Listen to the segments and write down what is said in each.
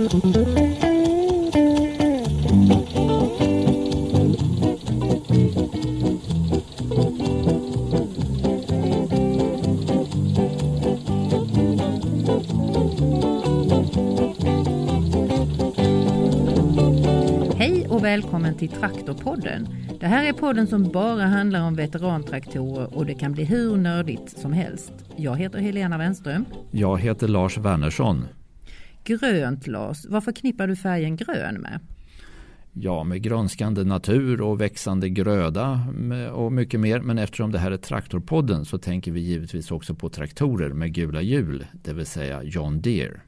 Hej och välkommen till Traktorpodden. Det här är podden som bara handlar om veterantraktorer och det kan bli hur nördigt som helst. Jag heter Helena Wenström. Jag heter Lars Wernersson. Grönt Lars, vad förknippar du färgen grön med? Ja, med grönskande natur och växande gröda och mycket mer. Men eftersom det här är Traktorpodden så tänker vi givetvis också på traktorer med gula hjul, det vill säga John Deere.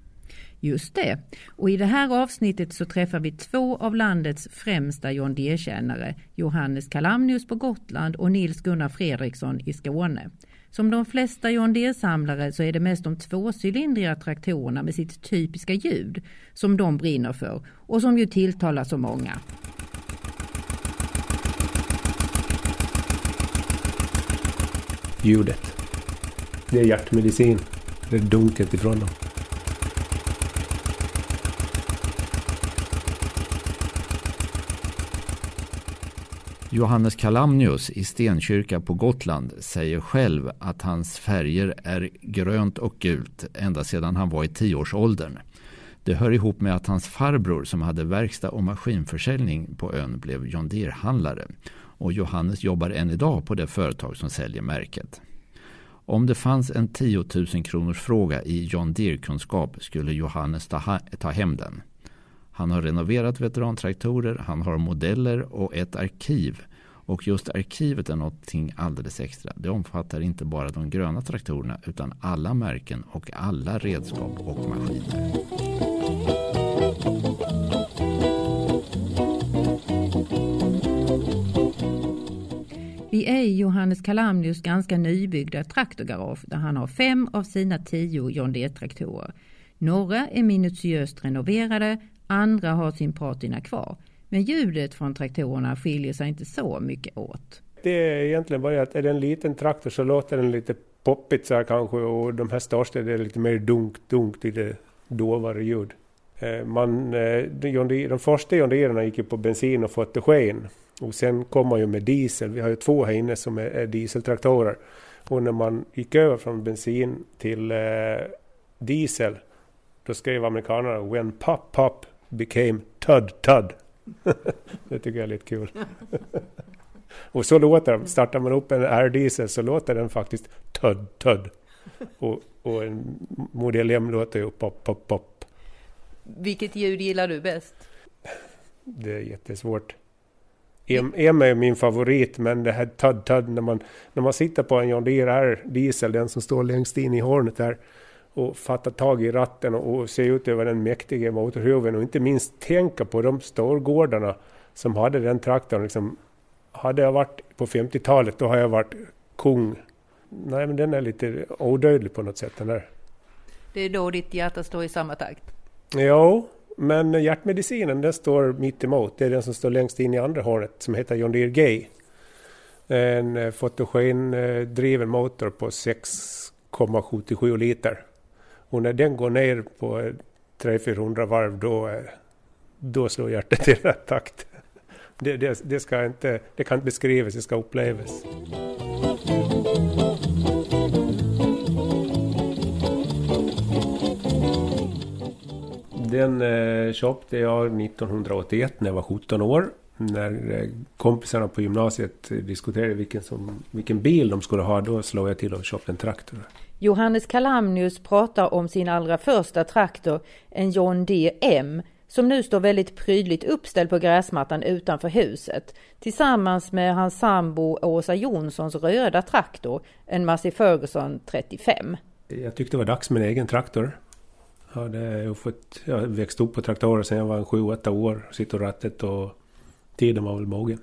Just det. Och i det här avsnittet så träffar vi två av landets främsta John Deere-kännare, Johannes Kalamnius på Gotland och Nils Gunnar Fredriksson i Skåne. Som de flesta John Deere-samlare så är det mest de tvåcylindriga traktorerna med sitt typiska ljud som de brinner för och som ju tilltalar så många. Ljudet. Det är hjärtmedicin. Det är dunket ifrån dem. Johannes Kalamnius i Stenkyrka på Gotland säger själv att hans färger är grönt och gult ända sedan han var i tioårsåldern. Det hör ihop med att hans farbror som hade verkstad och maskinförsäljning på ön blev John Deere-handlare. Och Johannes jobbar än idag på det företag som säljer märket. Om det fanns en 10 000 kronors fråga i John Deere-kunskap skulle Johannes ta, ta hem den. Han har renoverat veterantraktorer, han har modeller och ett arkiv. Och just arkivet är någonting alldeles extra. Det omfattar inte bara de gröna traktorerna utan alla märken och alla redskap och maskiner. Vi är i Johannes Kalamnius ganska nybyggda traktorgarage där han har fem av sina tio John Deere-traktorer. Några är minutiöst renoverade, Andra har sin patina kvar. Men ljudet från traktorerna skiljer sig inte så mycket åt. Det är egentligen bara att är det en liten traktor så låter den lite poppigt så här kanske och de här största är lite mer dunk, dunk, lite dovare ljud. Eh, man, eh, de, de första John Deerna gick ju på bensin och fotogen och sen kom man ju med diesel. Vi har ju två här inne som är, är dieseltraktorer. Och när man gick över från bensin till eh, diesel då skrev amerikanerna When pop pop became Tud Tud. det tycker jag är lite kul. och så låter de. Startar man upp en R-diesel så låter den faktiskt Tud Tud. Och, och en modell M låter ju pop pop pop. Vilket ljud gillar du bäst? Det är jättesvårt. M, M är min favorit, men det här Tud Tud när man, när man sitter på en John Deere R diesel, den som står längst in i hörnet där och fatta tag i ratten och, se ut över den mäktiga motorhuven och inte minst tänka på de storgårdarna som hade den traktorn. Liksom, hade jag varit på 50-talet då har jag varit kung. Nej men den är lite odödlig på något sätt den där. Det är då ditt hjärta står i samma takt? Jo, men hjärtmedicinen den står mitt emot. Det är den som står längst in i andra hörnet som heter John Deere Gay. En eh, fotogendriven motor på 6,77 liter. Och när den går ner på eh, 300-400 varv då, eh, då slår hjärtat i rätt takt. Det, det, det, ska inte, det kan inte beskrivas, det ska upplevas. Den eh, köpte jag 1981 när jag var 17 år. När eh, kompisarna på gymnasiet diskuterade vilken, som, vilken bil de skulle ha, då slog jag till och köpte en traktor. Johannes Kalamnius pratar om sin allra första traktor, en John Deere M, som nu står väldigt prydligt uppställd på gräsmattan utanför huset tillsammans med hans sambo Åsa Jonssons röda traktor, en Massey Ferguson 35. Jag tyckte det var dags med en egen traktor. Jag hade fått, jag växt upp på traktorer sedan jag var 7-8 år, sitter rattet och tiden var väl mogen.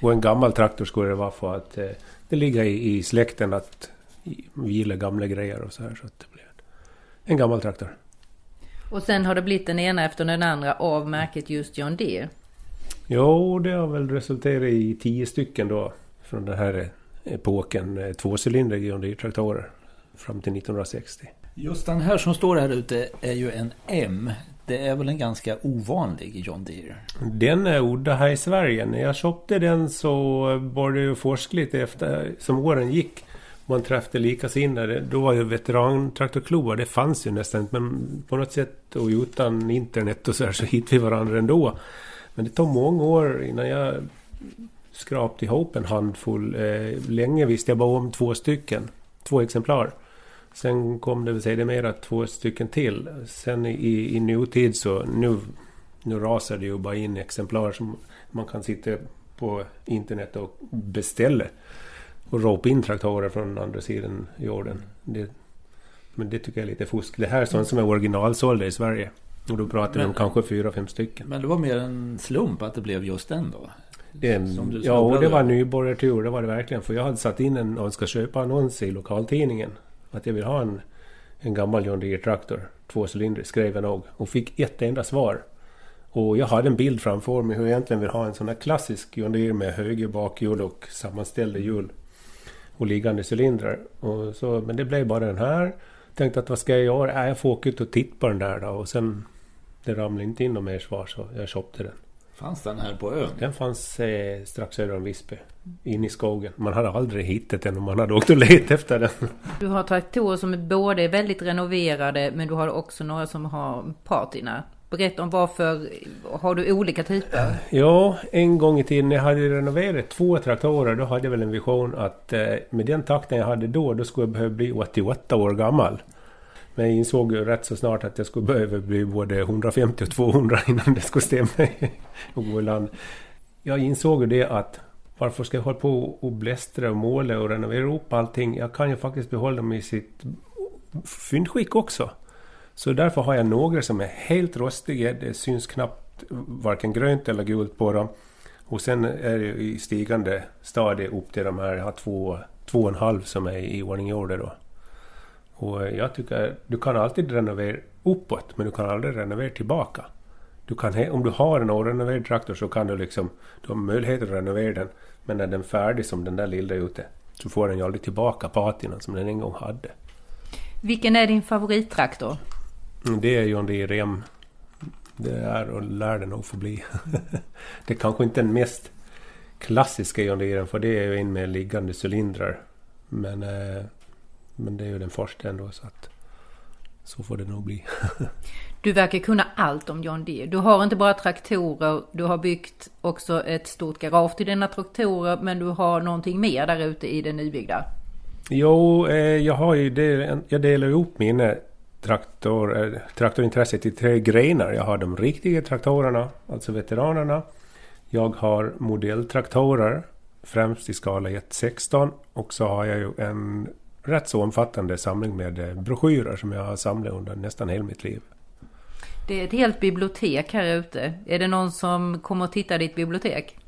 Och en gammal traktor skulle det vara för att eh, det ligger i, i släkten att vi gillar gamla grejer och så här. Så att det blev en gammal traktor. Och sen har det blivit den ena efter den andra av märket just John Deere? Jo, det har väl resulterat i tio stycken då från den här epoken. Eh, tvåcylindriga John Deere-traktorer fram till 1960. Just den här som står här ute är ju en M. Det är väl en ganska ovanlig John Deere? Den är udda här i Sverige. När jag köpte den så började jag forska lite efter som åren gick. Man träffade likasinnade. Då var ju veterantraktorklubbar, det fanns ju nästan inte. Men på något sätt och utan internet och så här så hittade vi varandra ändå. Men det tog många år innan jag skrapade ihop en handfull. Eh, länge visste jag bara om två stycken. Två exemplar. Sen kom det sedermera två stycken till. Sen i, i nutid så nu, nu rasar det ju bara in exemplar som man kan sitta på internet och beställa. Och ropa in traktorer från andra sidan jorden. Det, men det tycker jag är lite fusk. Det här är sånt som är originalsålda i Sverige. Och då pratar vi om kanske fyra, fem stycken. Men det var mer en slump att det blev just den då? Det, ja, och det var nybörjartur. Det var det verkligen. För jag hade satt in en önska köpa-annons i lokaltidningen. Att jag vill ha en, en gammal John Deere-traktor. Tvåcylindrig, skrev jag nog. Och fick ett enda svar. Och jag hade en bild framför mig hur jag egentligen vill ha en sån här klassisk John Deere med höger bakhjul och sammanställda hjul. Och liggande cylindrar. Och så, men det blev bara den här. Tänkte att vad ska jag göra? Äh, jag får åka ut och titta på den där då. Och sen det ramlade inte in något mer svar så jag köpte den. Fanns den här på ön? Den fanns eh, strax söder om Visby. Inne i skogen. Man hade aldrig hittat den om man hade åkt och letat efter den. Du har traktorer som är både väldigt renoverade men du har också några som har patina. Berätta om varför har du olika typer? Ja, en gång i tiden när jag hade renoverat två traktorer då hade jag väl en vision att eh, med den takten jag hade då, då skulle jag behöva bli 88 år gammal. Men jag insåg ju rätt så snart att jag skulle behöva bli både 150 och 200 innan det skulle stämma och gå i land. Jag insåg ju det att varför ska jag hålla på och blästra och måla och renovera upp allting? Jag kan ju faktiskt behålla dem i sitt fyndskick också. Så därför har jag några som är helt rostiga. Det syns knappt varken grönt eller gult på dem. Och sen är det i stigande stadie upp till de här, jag har två, två och en halv som är i ordning gjorda då. Och jag tycker du kan alltid renovera uppåt men du kan aldrig renovera tillbaka. Du kan, om du har en orenoverad traktor så kan du liksom, du har möjlighet att renovera den. Men när den är färdig som den där lilla ute så får den ju aldrig tillbaka patinan som den en gång hade. Vilken är din favorittraktor? Mm, det är John Deere Rem. Det är och lär det nog förbli. det är kanske inte den mest klassiska John Deere för det är ju in med liggande cylindrar. Men eh, men det är ju den första ändå så att så får det nog bli. du verkar kunna allt om John Deere. Du har inte bara traktorer, du har byggt också ett stort garage till dina traktorer, men du har någonting mer där ute i det nybyggda. Jo, eh, jag har ju det, jag delar upp mina traktor, eh, traktorintresset i tre grenar. Jag har de riktiga traktorerna, alltså veteranerna. Jag har modelltraktorer, främst i skala 1.16 och så har jag ju en rätt så omfattande samling med eh, broschyrer som jag har samlat under nästan hela mitt liv. Det är ett helt bibliotek här ute. Är det någon som kommer att titta i ditt bibliotek?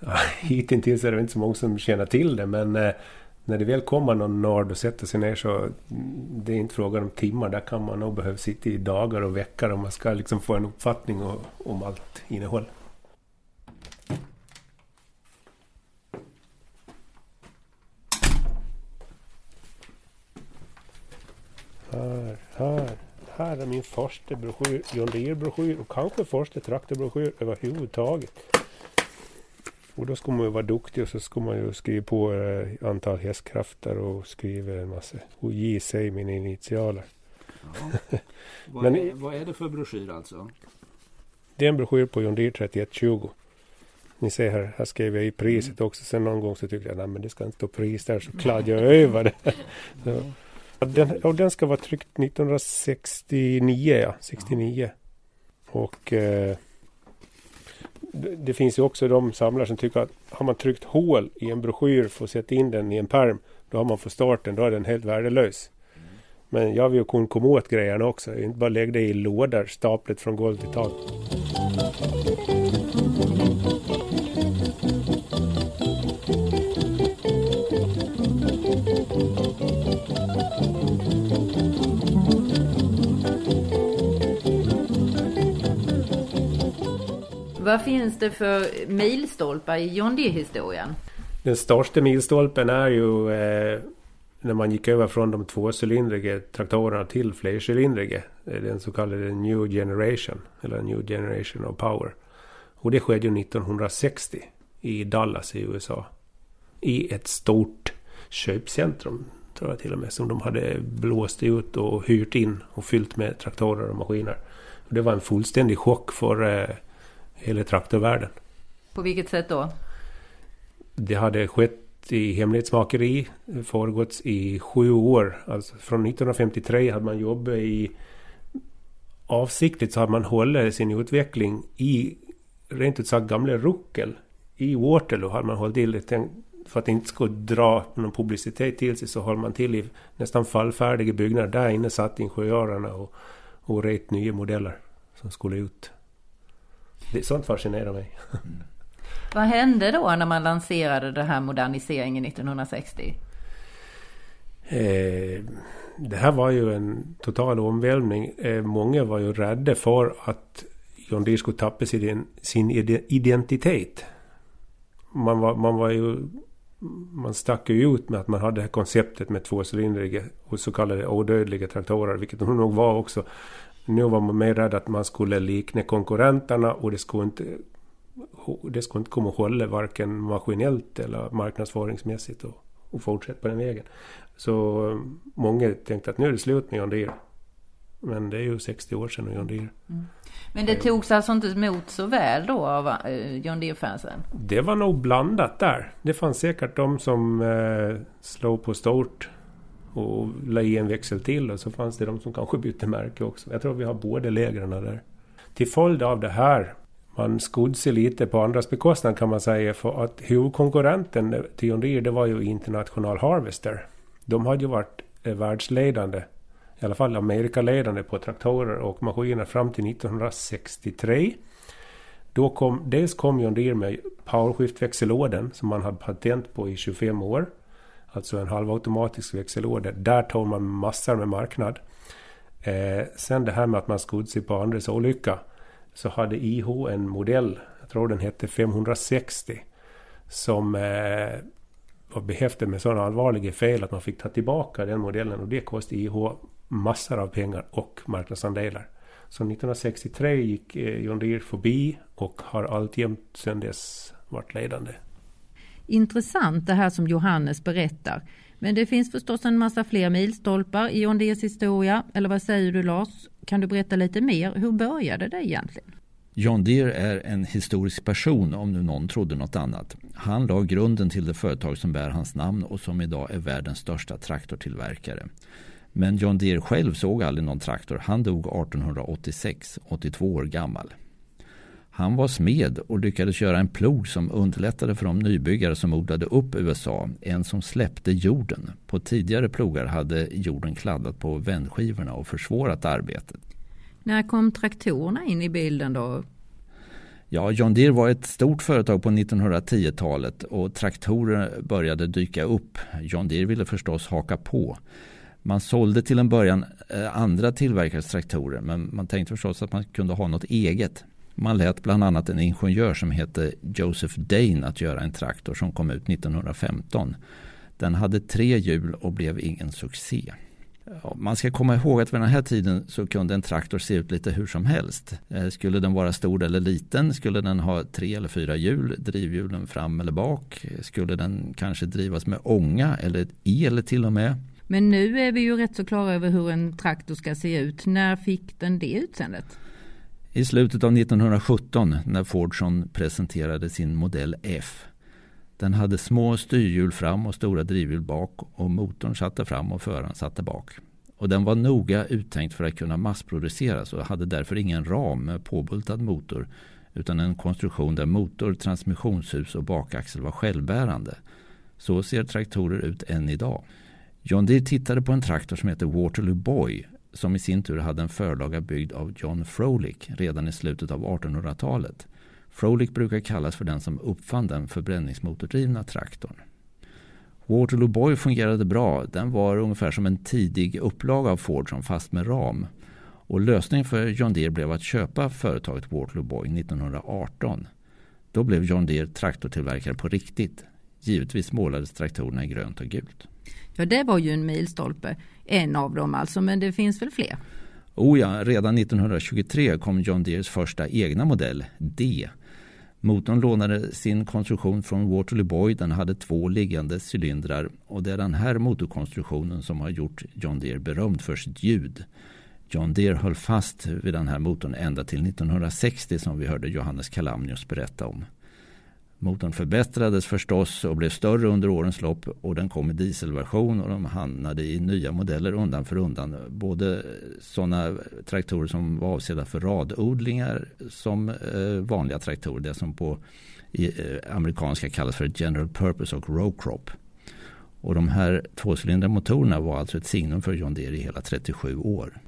Ja, hittills är det inte så många som känner till det men eh, när det väl kommer någon nörd och sätter sig ner så mm, det är inte frågan om timmar. Där kan man nog behöva sitta i dagar och veckor om man ska liksom få en uppfattning om allt innehåll. Här, här, här är min första broschyr, John Deere-broschyr och kanske första traktorbroschyr överhuvudtaget. Och då ska man ju vara duktig och så ska man ju skriva på eh, antal hästkrafter och skriva en massa. Och ge sig mina initialer. Ja. vad, Men, är, vad är det för broschyr alltså? Det är en broschyr på John Deere 3120. Ni ser här, här skrev jag i priset mm. också. Sen någon gång så tyckte jag, nej men det ska inte stå pris där. Så kladdade jag över det. Så. Den, och den ska vara tryckt 1969, ja. 69. Och eh, det, det finns ju också de samlare som tycker att har man tryckt hål i en broschyr för att sätta in den i en perm då har man fått starten, då är den helt värdelös. Men jag vill ju kunna komma åt grejerna också, inte bara lägga det i lådor staplet från golv till tak. Vad finns det för milstolpar i John Dee-historien? Den största milstolpen är ju eh, när man gick över från de tvåcylindriga traktorerna till flercylindriga. Den så kallade New Generation. Eller New Generation of Power. Och det skedde ju 1960 i Dallas i USA. I ett stort köpcentrum tror jag till och med. Som de hade blåst ut och hyrt in och fyllt med traktorer och maskiner. Det var en fullständig chock för eh, hela traktorvärlden. På vilket sätt då? Det hade skett i hemlighetsmakeri, föregåtts i sju år. Alltså från 1953 hade man jobbat i... Avsiktligt så hade man hållit sin utveckling i rent ut sagt gamla Ruckel. I Waterloo hade man hållit till för att det inte skulle dra någon publicitet till sig så höll man till i nästan fallfärdiga byggnader. Där inne satt ingenjörerna och, och ret nya modeller som skulle ut. Det, sånt fascinerar mig. Mm. Vad hände då när man lanserade den här moderniseringen 1960? Eh, det här var ju en total omvälvning. Eh, många var ju rädda för att John Deere skulle tappa sin, sin identitet. Man var, man var ju... Man stack ju ut med att man hade det här konceptet med tvåcylindriga och så kallade odödliga traktorer, vilket de nog var också. Nu var man mer rädd att man skulle likna konkurrenterna och det skulle inte det skulle inte komma att hålla varken maskinellt eller marknadsföringsmässigt och, och fortsätta på den vägen. Så eh, många tänkte att nu är det slut med John Deere. Men det är ju 60 år sedan och John Deere. Mm. Men det togs alltså inte emot så väl då av eh, John Deere-fansen? Det var nog blandat där. Det fanns säkert de som eh, slog på stort och la i en växel till och så fanns det de som kanske bytte märke också. Jag tror vi har båda lägren där. Till följd av det här man skodde sig lite på andras bekostnad kan man säga. För att huvudkonkurrenten eh, till John Deere det var ju International Harvester. De hade ju varit eh, världsledande, i alla fall Amerikaledande på traktorer och maskiner fram till 1963. Då kom, dels kom John Deere med powerskift-växellåden som man hade patent på i 25 år. Alltså en halvautomatisk växelorder. Där tog man massor med marknad. Eh, sen det här med att man skodde sig på andras olycka så hade IH en modell, jag tror den hette 560, som eh, var behäftad med sådana allvarliga fel att man fick ta tillbaka den modellen och det kostade IH massor av pengar och marknadsandelar. Så 1963 gick eh, John Deere förbi och har alltjämt sedan dess varit ledande. Intressant det här som Johannes berättar. Men det finns förstås en massa fler milstolpar i John Deeres historia. Eller vad säger du Lars? Kan du berätta lite mer? Hur började det egentligen? John Deere är en historisk person om nu någon trodde något annat. Han la grunden till det företag som bär hans namn och som idag är världens största traktortillverkare. Men John Deere själv såg aldrig någon traktor. Han dog 1886, 82 år gammal. Han var smed och lyckades göra en plog som underlättade för de nybyggare som odlade upp USA. En som släppte jorden. På tidigare plogar hade jorden kladdat på vändskivorna och försvårat arbetet. När kom traktorerna in i bilden då? Ja, John Deere var ett stort företag på 1910-talet och traktorer började dyka upp. John Deere ville förstås haka på. Man sålde till en början eh, andra tillverkares traktorer men man tänkte förstås att man kunde ha något eget. Man lät bland annat en ingenjör som hette Joseph Dane att göra en traktor som kom ut 1915. Den hade tre hjul och blev ingen succé. Man ska komma ihåg att vid den här tiden så kunde en traktor se ut lite hur som helst. Eh, skulle den vara stor eller liten? Skulle den ha tre eller fyra hjul? Drivhjulen fram eller bak? Skulle den kanske drivas med ånga eller el till och med? Men nu är vi ju rätt så klara över hur en traktor ska se ut. När fick den det utseendet? I slutet av 1917 när Fordson presenterade sin modell F. Den hade små styrhjul fram och stora drivhjul bak och motorn satte fram och föraren satte bak. Och den var noga uttänkt för att kunna massproduceras och hade därför ingen ram med påbultad motor utan en konstruktion där motor, transmissionshus och bakaxel var självbärande. Så ser traktorer ut än idag. John Deere tittade på en traktor som heter Waterloo Boy som i sin tur hade en förlaga byggd av John Frolick redan i slutet av 1800-talet. Frolick brukar kallas för den som uppfann den förbränningsmotordrivna traktorn. Waterloo Boy fungerade bra. Den var ungefär som en tidig upplaga av Fordson fast med ram. Och lösningen för John Deere blev att köpa företaget Waterloo Boy 1918. Då blev John Deere traktortillverkare på riktigt. Givetvis målades traktorerna i grönt och gult. Ja, det var ju en milstolpe. En av dem alltså, men det finns väl fler? Oh ja, redan 1923 kom John Deeres första egna modell, D. Motorn lånade sin konstruktion från Waterloo Boy. Den hade två liggande cylindrar och det är den här motorkonstruktionen som har gjort John Deere berömd för sitt ljud. John Deere höll fast vid den här motorn ända till 1960 som vi hörde Johannes Kalamnius berätta om. Motorn förbättrades förstås och blev större under årens lopp och den kom i dieselversion och de hamnade i nya modeller undan för undan. Både sådana traktorer som var avsedda för radodlingar som eh, vanliga traktorer, det som på eh, amerikanska kallas för general purpose och row crop. Och de här tvåcylindriga motorerna var alltså ett signum för John Deere i hela 37 år.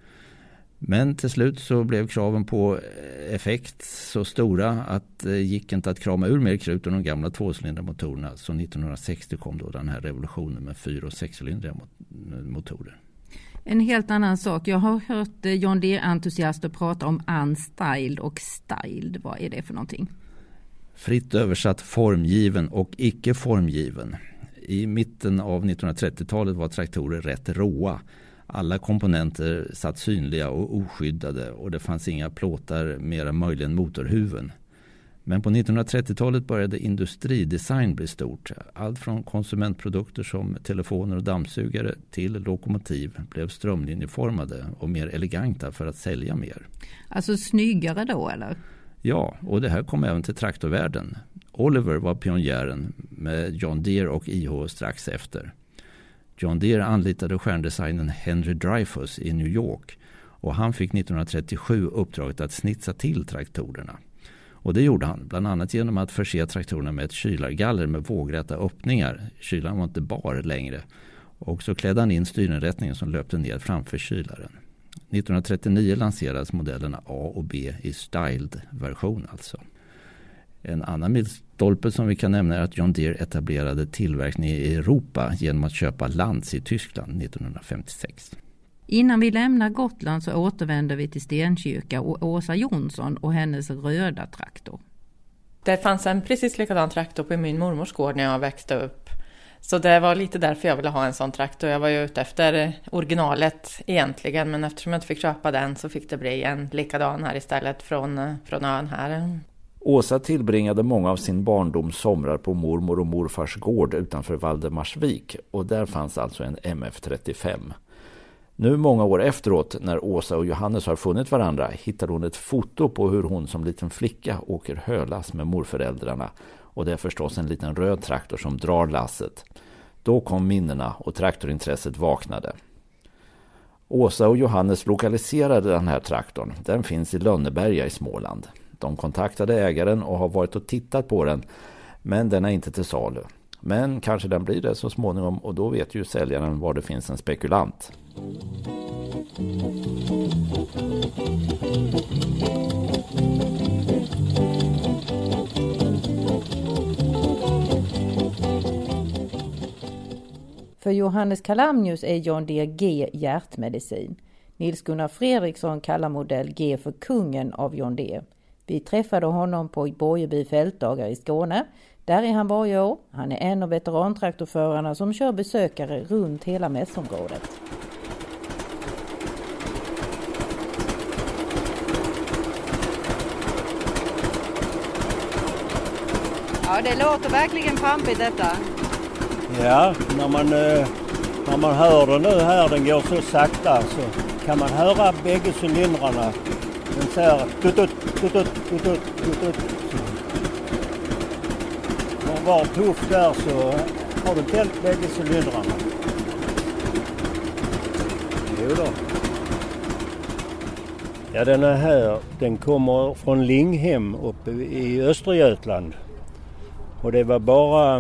Men till slut så blev kraven på effekt så stora att det gick inte att krama ur mer krut ur de gamla tvåcylindermotorerna. Så 1960 kom då den här revolutionen med fyra och sexcylindriga motorer. En helt annan sak. Jag har hört eh, John Deere-entusiaster prata om unstyled och styled. Vad är det för någonting? Fritt översatt formgiven och icke formgiven. I mitten av 1930-talet var traktorer rätt råa. Alla komponenter satt synliga och oskyddade och det fanns inga plåtar mer än möjligen motorhuven. Men på 1930-talet började industridesign bli stort. Allt från konsumentprodukter som telefoner och dammsugare till lokomotiv blev strömlinjeformade och mer eleganta för att sälja mer. Alltså snyggare då eller? Ja, och det här kom även till traktorvärlden. Oliver var pionjären med John Deere och IH strax efter. John Deere anlitade stjärndesignern Henry Dreyfus i New York och han fick 1937 uppdraget att snitsa till traktorerna. Och det gjorde han, bland annat genom att förse traktorerna med ett kylargaller med vågräta öppningar. Kylaren var inte bar längre. Och så klädde han in styrinrättningen som löpte ner framför kylaren. 1939 lanserades modellerna A och B i styled-version alltså. En annan milstolpe som vi kan nämna är att John Deere etablerade tillverkning i Europa genom att köpa Lantz i Tyskland 1956. Innan vi lämnar Gotland så återvänder vi till Stenkyrka och Åsa Jonsson och hennes röda traktor. Det fanns en precis likadan traktor på min mormors gård när jag växte upp. Så det var lite därför jag ville ha en sån traktor. Jag var ju ute efter originalet egentligen, men eftersom jag inte fick köpa den så fick det bli en likadan här istället från, från ön här. Åsa tillbringade många av sin barndoms somrar på mormor och morfars gård utanför Valdemarsvik och där fanns alltså en MF35. Nu många år efteråt när Åsa och Johannes har funnit varandra hittar hon ett foto på hur hon som liten flicka åker hölas med morföräldrarna och det är förstås en liten röd traktor som drar lasset. Då kom minnena och traktorintresset vaknade. Åsa och Johannes lokaliserade den här traktorn. Den finns i Lönneberga i Småland. De kontaktade ägaren och har varit och tittat på den. Men den är inte till salu. Men kanske den blir det så småningom och då vet ju säljaren var det finns en spekulant. För Johannes Kalamnius är John Deere G hjärtmedicin. Nils-Gunnar Fredriksson kallar modell G för kungen av John Deere. Vi träffade honom på Borgeby fältdagar i Skåne. Där är han varje år. Han är en av veterantraktorförarna som kör besökare runt hela mässområdet. Ja, det låter verkligen pampigt detta. Ja, när man, eh, när man hör den nu här, den går så sakta, så kan man höra bägge cylindrarna. Säger tutut, tutut, tutut, tutut. Och var puff där så har du tänt bägge cylindrarna. Jo då. Ja, den är här. Den kommer från Linghem uppe i Östergötland. Och det var bara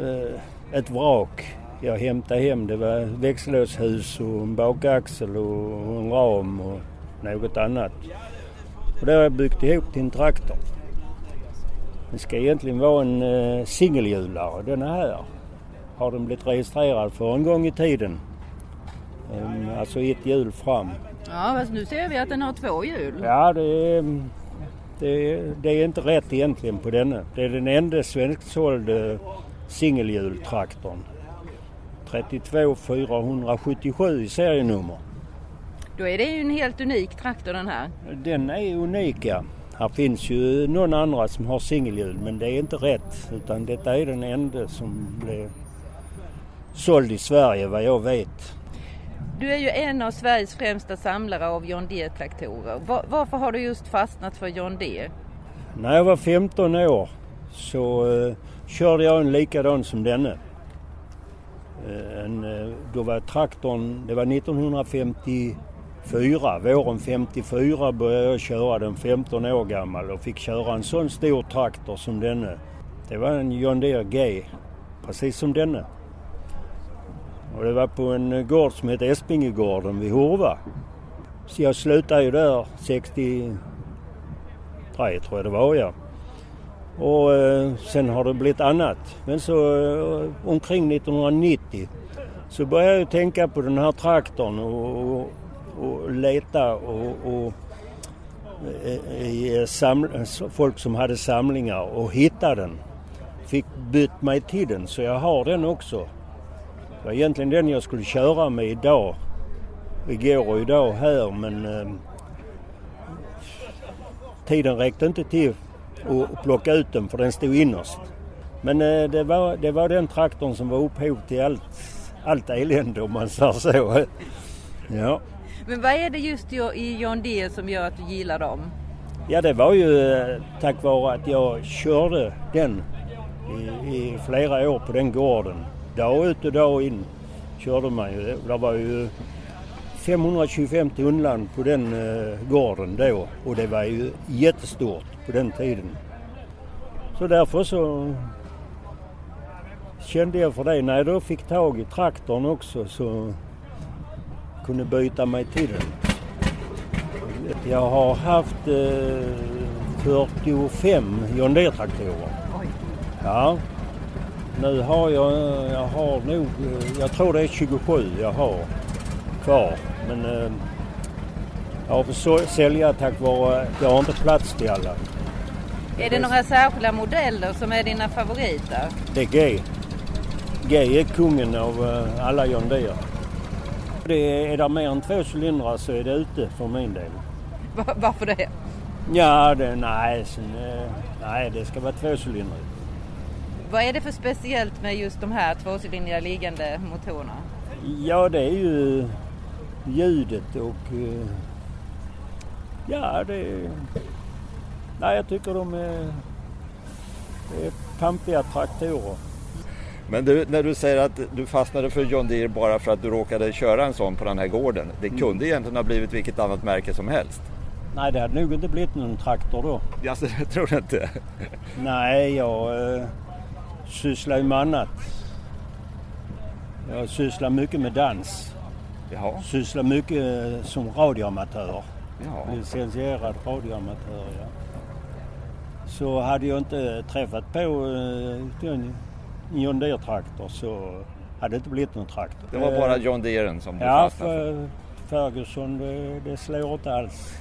eh, ett vrak jag hämtade hem. Det var växellåshus och en bakaxel och en ram och något annat. Och det har jag byggt ihop till en traktor. Det ska egentligen vara en eh, singelhjulare. Den är här. Har den blivit registrerad för en gång i tiden. Um, alltså ett hjul fram. Ja, men nu ser vi att den har två hjul. Ja, det är, Det, det, är inte rätt egentligen på denna. Det är den enda svensksålde singelhjultraktorn. 32 477 i serienummer. Då är det ju en helt unik traktor den här. Den är unik ja. Här finns ju någon andra som har singelhjul men det är inte rätt utan detta är den enda som blev såld i Sverige vad jag vet. Du är ju en av Sveriges främsta samlare av John Deere-traktorer. Var, varför har du just fastnat för John Deere? När jag var 15 år så uh, körde jag en likadan som denne. Uh, en, uh, då var traktorn, det var 54. våren 54 började jag köra den 15 år gammal och fick köra en sån stor traktor som denne. Det var en John Deere G, precis som denne. Och det var på en gård som hette Espingegården vid Horva. Så jag slutade ju där 63 tror jag det var ja. Och eh, sen har det blivit annat. Men så eh, omkring 1990 så började jag tänka på den här traktorn och, och, och leta och, och eh, i eh, eh, folk som hade samlingar och hittade den. Fick bytt mig till den så jag har den också. Det var egentligen den jag skulle köra med idag. Igår och idag här men eh, tiden räckte inte till att plocka ut den för den stod innerst. Men eh, det, var, det var den traktorn som var upphov till allt, allt elände om man säger så. Ja. Men vad är det just i John Deere som gör att du gillar dem? Ja det var ju eh, tack vare att jag körde den i, i flera år på den gården dag ut och dag in körde man ju. Det var ju 525 tunnland på den eh, gården då och det var ju jättestort på den tiden. Så därför så kände jag för det. När jag då fick tag i traktorn också så kunde byta mig till den. Jag har haft eh, 45 John Deere-traktorer. Ja, nu har jag, jag har nog, jag tror det är 27 jag har kvar. Men eh, jag får sälja tack vare att jag har inte plats till alla. Är det några särskilda modeller som är dina favoriter? Det är G. G är kungen av eh, alla John Deere. Det är där mer än två cylindrar så är det ute för min del. Varför det? Ja, det, nej, eh, nej, det ska vara tvåcylindrigt. Vad är det för speciellt med just de här tvåcylindriga liggande motorerna? Ja, det är ju ljudet och eh, ja, det. Nej, jag tycker de är, är pampiga traktorer. Men du, när du säger att du fastnade för John Deere bara för att du råkade köra en sån på den här gården. Det mm. kunde egentligen ha blivit vilket annat märke som helst. Nej, det hade nog inte blivit någon traktor då. Ja, det tror du inte? Nej, jag... Eh sysslar ju med annat. Jag sysslar mycket med dans. Jaha. Sysslar mycket som radioamatör. Licensierad radioamatör, ja. Så hade jag inte träffat på eh, en John Deere-traktor så hade det inte blivit någon traktor. Det var bara John Deere som du ja, fastnade för? Ja, Ferguson det, det slår inte alls.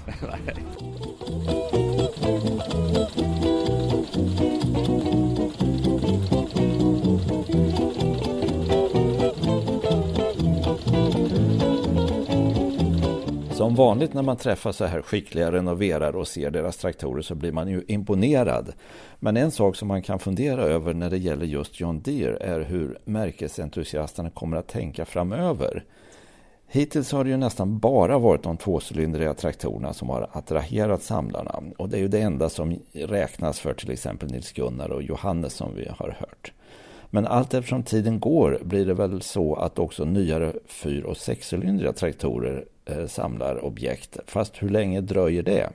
Alltså, som vanligt när man träffar så här skickliga renoverare och ser deras traktorer så blir man ju imponerad. Men en sak som man kan fundera över när det gäller just John Deere är hur märkesentusiasterna kommer att tänka framöver. Hittills har det ju nästan bara varit de tvåcylindriga traktorerna som har attraherat samlarna och det är ju det enda som räknas för till exempel Nils Gunnar och Johannes som vi har hört. Men allt eftersom tiden går blir det väl så att också nyare fyr och sexcylindriga traktorer Eh, samlar objekt. Fast hur länge dröjer det?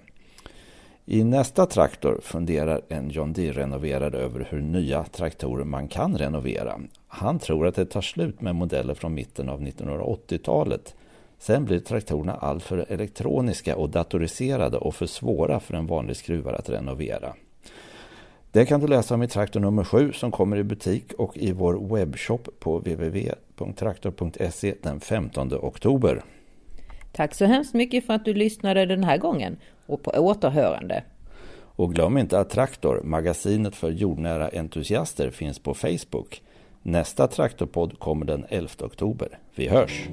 I nästa traktor funderar en John Deere-renoverare över hur nya traktorer man kan renovera. Han tror att det tar slut med modeller från mitten av 1980-talet. Sen blir traktorerna alltför elektroniska och datoriserade och för svåra för en vanlig skruvare att renovera. Det kan du läsa om i traktor nummer 7 som kommer i butik och i vår webbshop på www.traktor.se den 15 oktober. Tack så hemskt mycket för att du lyssnade den här gången och på återhörande. Och glöm inte att Traktor, magasinet för jordnära entusiaster, finns på Facebook. Nästa Traktorpodd kommer den 11 oktober. Vi hörs!